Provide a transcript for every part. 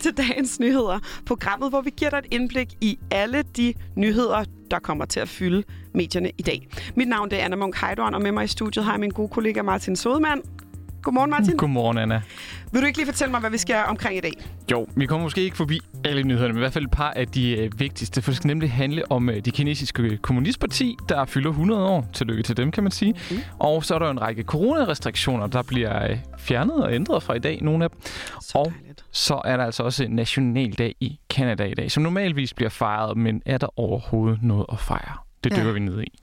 Velkommen til dagens nyheder. Programmet, hvor vi giver dig et indblik i alle de nyheder, der kommer til at fylde medierne i dag. Mit navn det er Anna Munk Heidorn, og med mig i studiet har jeg min gode kollega Martin Sodemann. Godmorgen, Martin. Godmorgen, Anna. Vil du ikke lige fortælle mig, hvad vi skal omkring i dag? Jo, vi kommer måske ikke forbi alle nyhederne, men i hvert fald et par af de øh, vigtigste. For det skal nemlig handle om øh, det kinesiske kommunistparti, der fylder 100 år. Tillykke til dem, kan man sige. Mm. Og så er der en række coronarestriktioner, der bliver øh, fjernet og ændret fra i dag, nogle af dem. Så og dejligt. så er der altså også en nationaldag i Kanada i dag, som normalvis bliver fejret, men er der overhovedet noget at fejre? Det Ja. dykker vi ned i.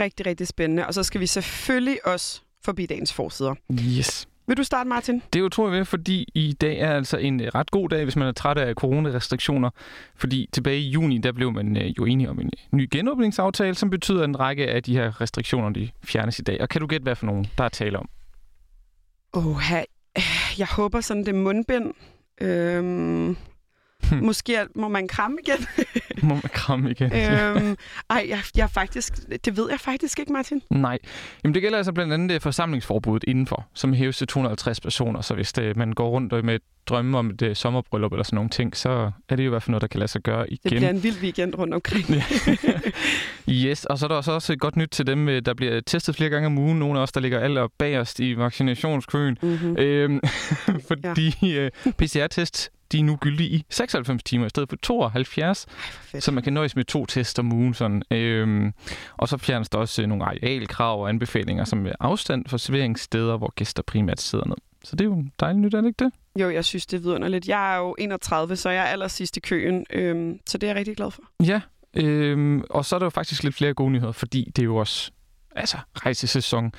Rigtig, rigtig spændende. Og så skal vi selvfølgelig også forbi dagens forsider. Yes. Vil du starte, Martin? Det er utroligt ved, fordi i dag er altså en øh, ret god dag, hvis man er træt af coronarestriktioner. Fordi tilbage i juni, der blev man øh, jo enige om en øh, ny genåbningsaftale, som betyder, at en række af de her restriktioner, de fjernes i dag. Og kan du gætte, hvad for nogen, der er tale om? Åh, jeg håber sådan, det er mundbind. Øhm, Hmm. Måske er- må man kramme igen. Må man kramme igen? øhm, ej, jeg, jeg faktisk, det ved jeg faktisk ikke, Martin. Nej. Jamen, det gælder altså blandt andet det forsamlingsforbuddet indenfor, som hæves til 250 personer. Så hvis det, man går rundt med drømme om et øh, sommerbryllup eller sådan nogle ting, så er det jo i hvert fald noget, der kan lade sig gøre Det igen. bliver en vild weekend rundt omkring. Yes, og så er der også også et godt nyt til dem, øh, der bliver testet flere gange om ugen. Nogle af os, der ligger aller bagerst i vaccinationskøen. Mm-hmm. Øhm, fordi ja. PCR-test, de er nu gyldige i 96 timer i stedet for 72, Fedt. så man kan nøjes med to test om ugen. Sådan. Øhm, og så fjernes der også øh, nogle arealkrav og anbefalinger, som er afstand for serveringssteder, hvor gæster primært sidder ned. Så det er jo dejligt nyt, er det ikke det? Jo, jeg synes, det er vidunderligt. Jeg er jo 31, så jeg er allersidst i køen, øhm, så det er jeg rigtig glad for. Ja, øhm, og så er der jo faktisk lidt flere gode nyheder, fordi det er jo også altså, rejsesæson.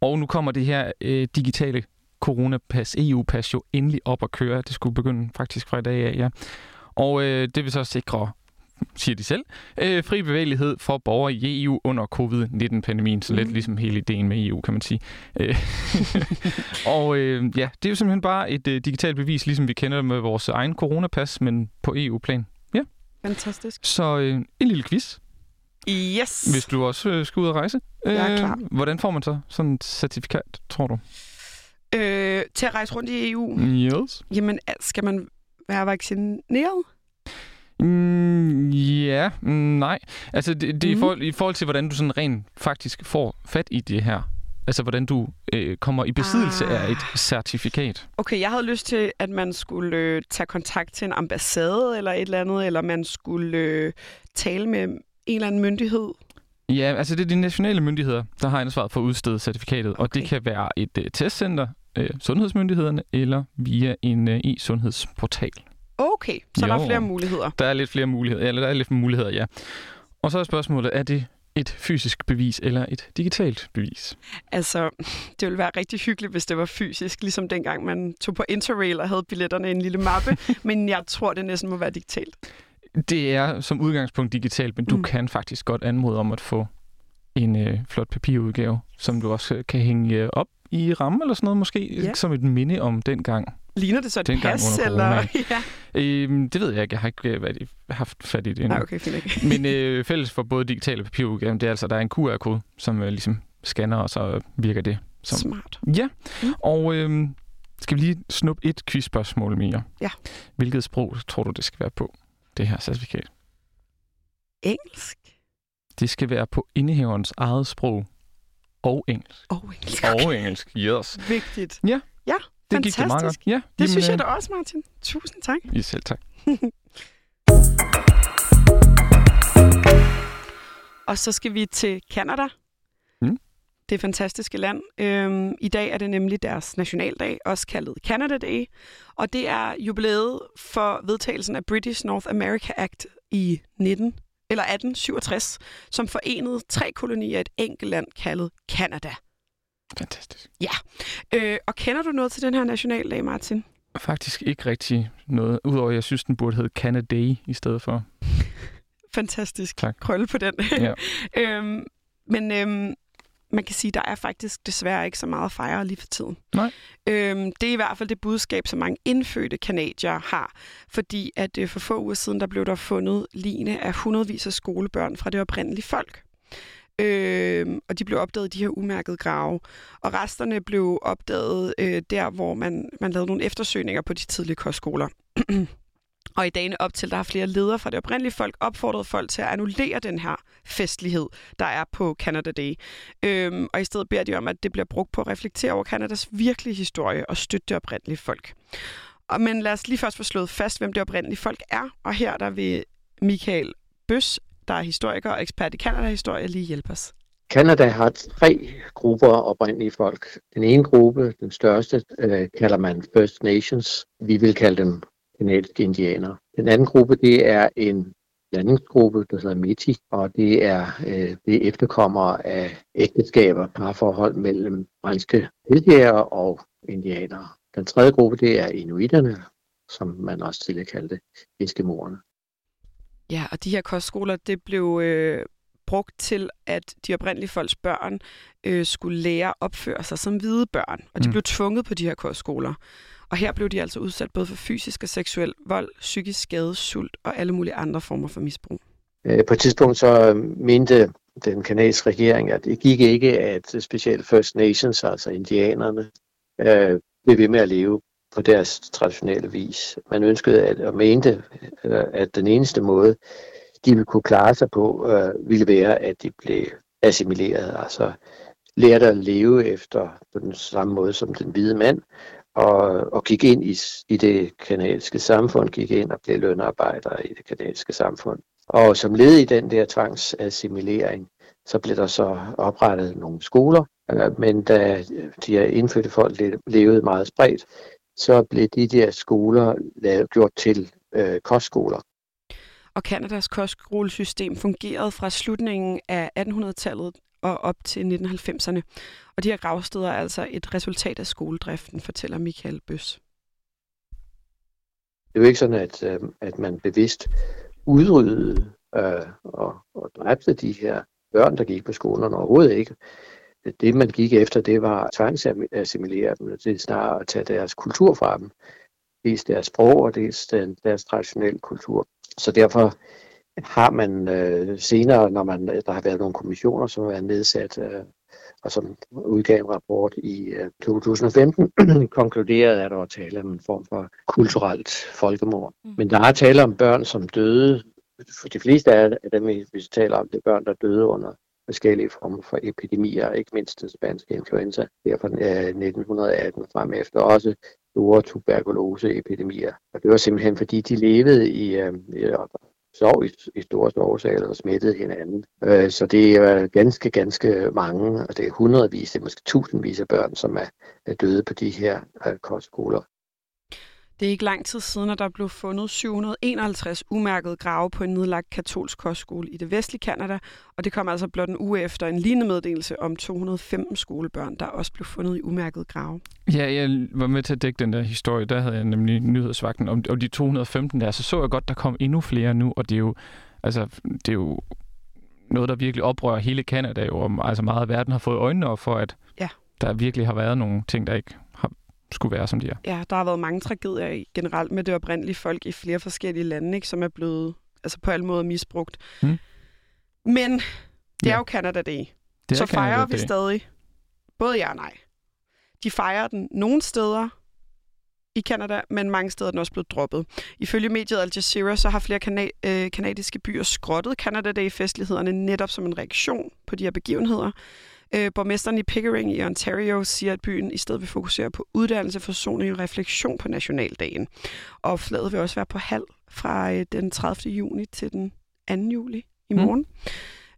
Og nu kommer det her øh, digitale coronapas, EU-pas jo endelig op at køre. Det skulle begynde faktisk fra i dag af, ja. Og øh, det vil så sikre, siger de selv, øh, fri bevægelighed for borgere i EU under covid-19-pandemien. Så lidt Mhm. ligesom hele ideen med EU, kan man sige. Øh, og øh, ja, det er jo simpelthen bare et øh, digitalt bevis, ligesom vi kender det med vores egen coronapas, men på EU-plan. Fantastisk. Så øh, en lille quiz, Yes! hvis du også øh, skal ud og rejse. Jeg er Øh, klar. Hvordan får man så sådan et certifikat, tror du? Øh, til at rejse rundt i EU, Yes. jamen, skal man være vaccineret? Mm, ja, mm, nej. Altså, det, det er i, Mhm. forhold, i forhold til, hvordan du sådan rent faktisk får fat i det her. Altså, hvordan du øh, kommer i besiddelse Ah. af et certifikat. Okay, jeg havde lyst til, at man skulle øh, tage kontakt til en ambassade eller et eller andet, eller man skulle øh, tale med en eller anden myndighed. Ja, altså det er de nationale myndigheder, der har ansvaret for at udstede certifikatet. Okay. Og det kan være et øh, testcenter, øh, sundhedsmyndighederne, eller via en øh, e-sundhedsportal. Okay, så der Jo. er flere muligheder. Der er lidt flere muligheder, eller der er lidt muligheder, ja. Og så er spørgsmålet, er det et fysisk bevis eller et digitalt bevis? Altså, det ville være rigtig hyggeligt, hvis det var fysisk, ligesom dengang man tog på Interrail og havde billetterne i en lille mappe, men jeg tror, det næsten må være digitalt. Det er som udgangspunkt digitalt, men du Mm. kan faktisk godt anmode om at få en øh, flot papirudgave, som du også kan hænge øh, op i ramme eller sådan noget måske, Ja. som et minde om dengang. Ligner det så et Dengang pas? Eller? ja. Øhm, det ved jeg ikke, jeg har ikke øh, været haft fat i det endnu. Nej, okay, fint ikke. Men øh, fælles for både digitale og papirudgaven, det er altså, der er en QR-kode, som øh, ligesom scanner, og så virker det som Smart. Ja, mm. og øh, skal vi lige snuppe et quizspørgsmål mere? Ja. Hvilket sprog tror du, det skal være på, det her certifikat? Engelsk? Det skal være på indehaverens eget sprog og engelsk. Og engelsk. Og engelsk, yes. Vigtigt. Ja, Ja, Det gik det meget godt. fantastisk. Ja, Det jamen, synes jeg øh, da også, Martin. Tusind tak. Ja, selv tak. Og så skal vi til Canada. Mm. Det fantastiske land. Øhm, I dag er det nemlig deres nationaldag, også kaldet Canada Day. Og det er jubilæet for vedtagelsen af British North America Act i 19, eller 1867, som forenede tre kolonier i et enkelt land kaldet Canada. Fantastisk. Øh, og kender du noget til den her nationaldag, Martin? Faktisk ikke rigtig noget, udover at jeg synes, den burde hedde Canada i stedet for. Fantastisk. Tak. Krølle på den. Ja. øhm, men øhm, man kan sige, der er faktisk desværre ikke så meget at fejre lige for tiden. Nej. Øhm, det er i hvert fald det budskab, som mange indfødte kanadier har. Fordi at øh, for få uger siden, der blev der fundet line af hundredvis af skolebørn fra det oprindelige folk. Øhm, og de blev opdaget i de her umærkede grave. Og resterne blev opdaget øh, der, hvor man, man lavede nogle eftersøgninger på de tidlige kostskoler. Og i dagene op til, der har flere ledere fra det oprindelige folk opfordret folk til at annullere den her festlighed, der er på Canada Day. Øhm, og i stedet beder de om, at det bliver brugt på at reflektere over Kanadas virkelige historie og støtte det oprindelige folk. Og, men lad os lige først få slået fast, hvem det oprindelige folk er. Og her der vil Michael Bøs, der er historiker og ekspert i Kanada-historie, lige hjælpe os. Kanada har tre grupper oprindelige folk. Den ene gruppe, den største, øh, kalder man First Nations. Vi vil kalde dem kanadiske indianere. Den anden gruppe, det er en landingsgruppe, der hedder METI, og det er øh, det efterkommer af ægteskaber, parforhold mellem franske helgærer og indianere. Den tredje gruppe, det er inuiterne, som man også tidligere kaldte eskimoerne. Ja, og de her kostskoler, det blev øh, brugt til, at de oprindelige folks børn øh, skulle lære at opføre sig som hvide børn. Og de mm. blev tvunget på de her kostskoler. Og her blev de altså udsat både for fysisk og seksuel vold, psykisk skade, sult og alle mulige andre former for misbrug. Øh, på et tidspunkt så øh, mente den kanadiske regering, at det gik ikke, at specielt First Nations, altså indianerne, øh, blev ved med at leve på deres traditionelle vis. Man ønskede at, og mente, øh, at den eneste måde, de ville kunne klare sig på, øh, ville være, at de blev assimileret, altså lærte at leve efter på den samme måde som den hvide mand, og, og gik ind i, i det kanadiske samfund, gik ind og blev lønarbejdere i det kanadiske samfund. Og som led i den der tvangsassimilering, så blev der så oprettet nogle skoler, øh, men da de her indfødte folk levede meget spredt, så blev de der skoler lavet, gjort til øh, kostskoler. Og Kanadas kostskolesystem fungerede fra slutningen af 1800-tallet og op til 1990'erne. Og de her gravsteder er altså et resultat af skoledriften, fortæller Michael Bøs. Det er jo ikke sådan, at, øh, at man bevidst udryddede øh, og, og dræbte de her børn, der gik på skolerne overhovedet ikke. Det, man gik efter, det var at tvangsassimilere dem. Det er snarere at tage deres kultur fra dem. Dels deres sprog og dels deres traditionelle kultur. Så derfor har man øh, senere, når man, der har været nogle kommissioner, som er nedsat øh, og som udgav en rapport i øh, 2015, konkluderet, at der var tale om en form for kulturelt folkemord. Mm. Men der er tale om børn, som døde. For de fleste af dem, vi taler om, det er børn, der døde under forskellige former for epidemier, ikke mindst den spanske influenza, der fra 1918 frem efter, også store tuberkuloseepidemier. Og det var simpelthen fordi, de levede i, øh, sov i, i store sovesale og smittede hinanden. Øh, så det er ganske, ganske mange, og det er hundredvis, det er måske tusindvis af børn, som er, er døde på de her øh, kostskoler. Det er ikke lang tid siden, at der blev fundet 751 umærkede grave på en nedlagt katolsk kostskole i det vestlige Kanada, og det kom altså blot en uge efter en lignende meddelelse om 215 skolebørn, der også blev fundet i umærkede grave. Ja, jeg var med til at dække den der historie. Der havde jeg nemlig nyhedsvagten om, om de 215 der. Så så jeg godt, der kom endnu flere nu, og det er jo, altså, det er jo noget, der virkelig oprører hele Kanada, jo, og altså meget af verden har fået øjnene op for, at ja. der virkelig har været nogle ting, der ikke skulle være, som de er. Ja, der har været mange tragedier generelt med det oprindelige folk i flere forskellige lande, ikke, som er blevet altså på alle måder misbrugt. Hmm. Men det ja. er jo Canada Day. Det så fejrer Canada vi Day. stadig både ja og nej. De fejrer den nogle steder i Kanada, men mange steder er den også blevet droppet. Ifølge mediet Al Jazeera, så har flere kana- øh, kanadiske byer skrottet Canada Day-festlighederne netop som en reaktion på de her begivenheder. Øh, borgmesteren i Pickering i Ontario siger, at byen i stedet vil fokusere på uddannelse, forsoning og refleksion på nationaldagen. Og flaget vil også være på halv fra øh, den 30. juni til den 2. juli i mm. morgen.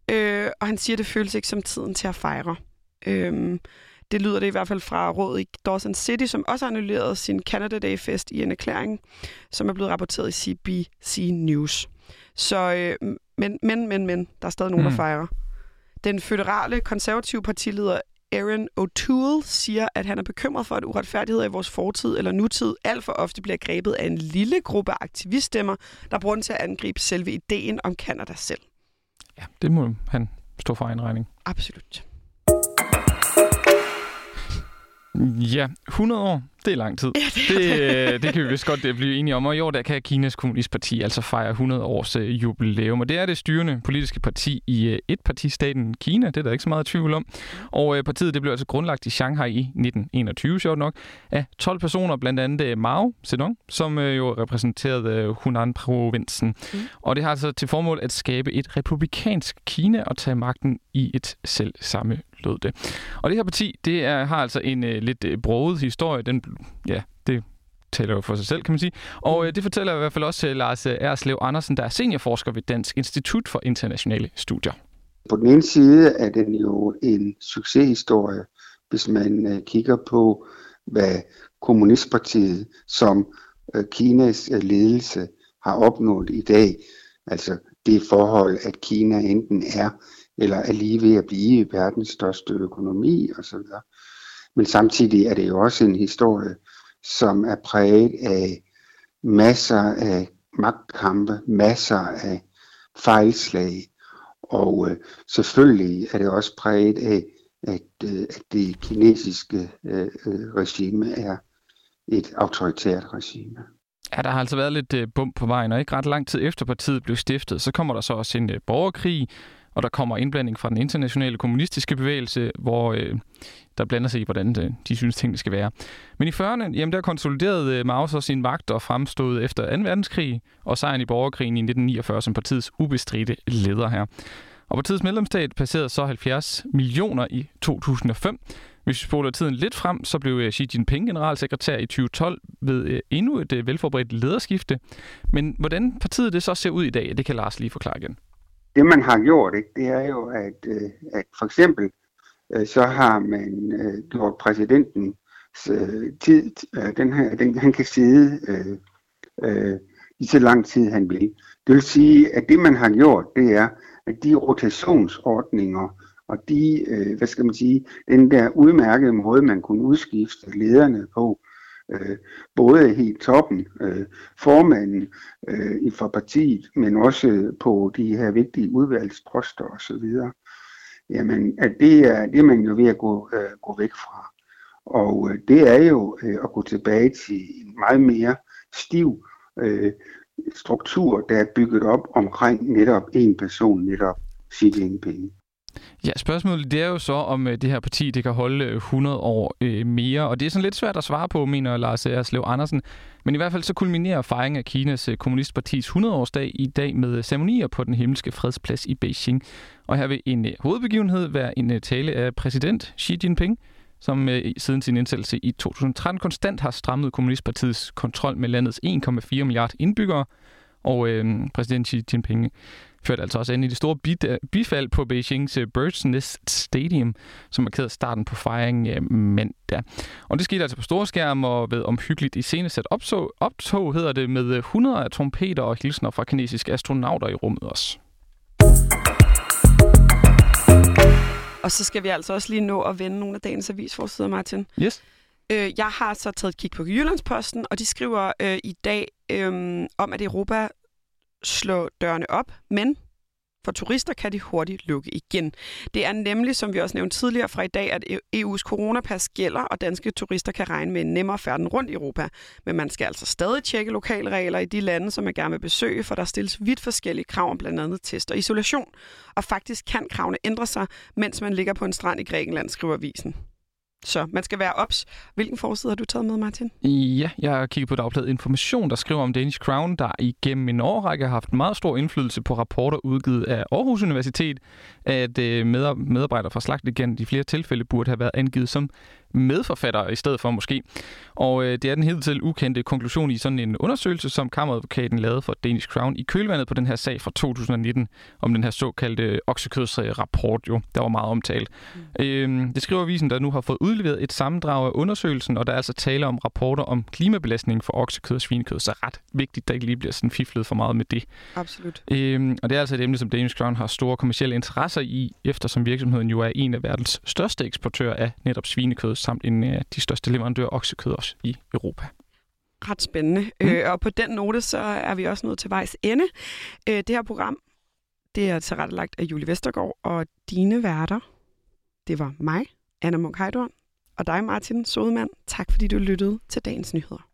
Mm. Øh, og han siger, at det føles ikke som tiden til at fejre. Øh, det lyder det i hvert fald fra rådet i Dawson City, som også har annulleret sin Canada Day-fest i en erklæring, som er blevet rapporteret i CBC News. Så, øh, men, men, men, men, der er stadig nogen, mm. der fejrer. Den føderale konservative partileder Aaron O'Toole siger, at han er bekymret for, at uretfærdighed i vores fortid eller nutid alt for ofte bliver grebet af en lille gruppe aktiviststemmer, der bruger den til at angribe selve ideen om Kanada selv. Ja, det må han stå for egen regning. Absolut. Ja, 100 år, Det er lang tid. Ja, det, det, det. det kan vi vist godt blive enige om. Og i år der kan Kinas Kommunistparti altså fejre 100 års uh, jubilæum. Og det er det styrende politiske parti i uh, et partistaten Kina. Det er der ikke så meget tvivl om. Og partiet det blev altså grundlagt i Shanghai i 1921, sjovt nok, af 12 personer, blandt andet Mao Zedong, som jo repræsenterede Hunan-provinsen. Mm. Og det har altså til formål at skabe et republikansk Kina og tage magten i et selv samme lød det. Og det her parti, det er, har altså en uh, lidt broget historie. Den, ja, det taler jo for sig selv, kan man sige. Og uh, det fortæller i hvert fald også uh, Lars Erslev Andersen, der er seniorforsker ved Dansk Institut for Internationale Studier. På den ene side er den jo en succeshistorie, hvis man uh, kigger på, hvad Kommunistpartiet som uh, Kinas uh, ledelse har opnået i dag. Altså det forhold, at Kina enten er eller er lige ved at blive verdens største økonomi osv. Men samtidig er det jo også en historie, som er præget af masser af magtkampe, masser af fejlslag. Og øh, selvfølgelig er det også præget af, at, øh, at det kinesiske øh, øh, regime er et autoritært regime. Ja, der har altså været lidt øh, bump på vejen, og ikke ret lang tid efter partiet blev stiftet, så kommer der så også en øh, borgerkrig, og der kommer indblanding fra den internationale kommunistiske bevægelse, hvor øh, der blander sig i, hvordan øh, de synes, tingene skal være. Men i 40'erne, jamen der konsoliderede øh, Mao så sin magt og fremstod efter 2. verdenskrig og sejren i borgerkrigen i 1949 som partiets ubestridte leder her. Og partiets medlemsstat passerede så 70 millioner i 2005. Hvis vi spoler tiden lidt frem, så blev øh, Xi Jinping generalsekretær i 2012 ved øh, endnu et øh, velforberedt lederskifte. Men hvordan partiet det så ser ud i dag, det kan Lars lige forklare igen det man har gjort, ikke, det er jo, at, øh, at for eksempel øh, så har man øh, gjort præsidenten øh, tid, øh, den her, den, han kan sidde øh, øh, i så lang tid han vil. Det vil sige, at det man har gjort, det er, at de rotationsordninger og de, øh, hvad skal man sige, den der udmærkede måde, man kunne udskifte lederne på, øh, både helt toppen, øh, formanden øh, for partiet, men også øh, på de her vigtige udvalgsposter osv., jamen, at det er, det er man jo ved at gå, øh, gå væk fra. Og øh, det er jo øh, at gå tilbage til en meget mere stiv øh, struktur, der er bygget op omkring netop en person, netop Xi Jinping. Ja, spørgsmålet det er jo så, om øh, det her parti det kan holde øh, 100 år øh, mere, og det er sådan lidt svært at svare på, mener Lars Erslev Andersen. Men i hvert fald så kulminerer fejringen af Kinas øh, kommunistpartis 100-årsdag i dag med ceremonier på den himmelske fredsplads i Beijing. Og her vil en hovedbegivenhed være en tale af præsident Xi Jinping, som øh, siden sin indsættelse i 2013 konstant har strammet kommunistpartiets kontrol med landets 1,4 milliarder indbyggere. Og øh, præsident Xi Jinping førte altså også ind i det store bifald på Beijings øh, Birds Nest Stadium, som markerede starten på fejringen øh, mandag. Og det skete altså på store skærm og ved omhyggeligt i scenesat optog, optog hedder det, med 100 af trompeter og hilsner fra kinesiske astronauter i rummet også. Og så skal vi altså også lige nå at vende nogle af dagens avisforsider, Martin. Yes. Øh, jeg har så taget et kig på Jyllandsposten, og de skriver øh, i dag øh, om, at Europa slå dørene op, men for turister kan de hurtigt lukke igen. Det er nemlig, som vi også nævnte tidligere fra i dag, at EU's coronapas gælder, og danske turister kan regne med en nemmere færden rundt i Europa. Men man skal altså stadig tjekke lokale regler i de lande, som man gerne vil besøge, for der stilles vidt forskellige krav om blandt andet test og isolation. Og faktisk kan kravene ændre sig, mens man ligger på en strand i Grækenland, skriver avisen. Så man skal være ops. Hvilken forside har du taget med, Martin? Ja, jeg har kigget på Dagbladet Information, der skriver om Danish Crown, der igennem en årrække har haft meget stor indflydelse på rapporter udgivet af Aarhus Universitet, at øh, medarbejdere fra Slagtlegend i flere tilfælde burde have været angivet som medforfatter i stedet for måske. Og øh, det er den til ukendte konklusion i sådan en undersøgelse, som kammeradvokaten lavede for Danish Crown i kølvandet på den her sag fra 2019 om den her såkaldte oksekødsrapport, jo, der var meget omtalt. Mm. Øh, det skriver avisen, der nu har fået udleveret et sammendrag af undersøgelsen, og der er altså tale om rapporter om klimabelastning for oksekød og svinekød, så ret vigtigt, der ikke lige bliver sådan fiflet for meget med det. Absolut. Øh, og det er altså et emne, som Danish Crown har store kommersielle interesser i, eftersom virksomheden jo er en af verdens største eksportører af netop svinekød samt en af de største leverandører oksekød også i Europa. Ret spændende. Mm. Øh, og på den note, så er vi også nået til vejs ende. Øh, det her program, det er tilrettelagt af Julie Vestergaard, og dine værter, det var mig, Anna Munk. Og dig, Martin Sodemann, tak fordi du lyttede til dagens nyheder.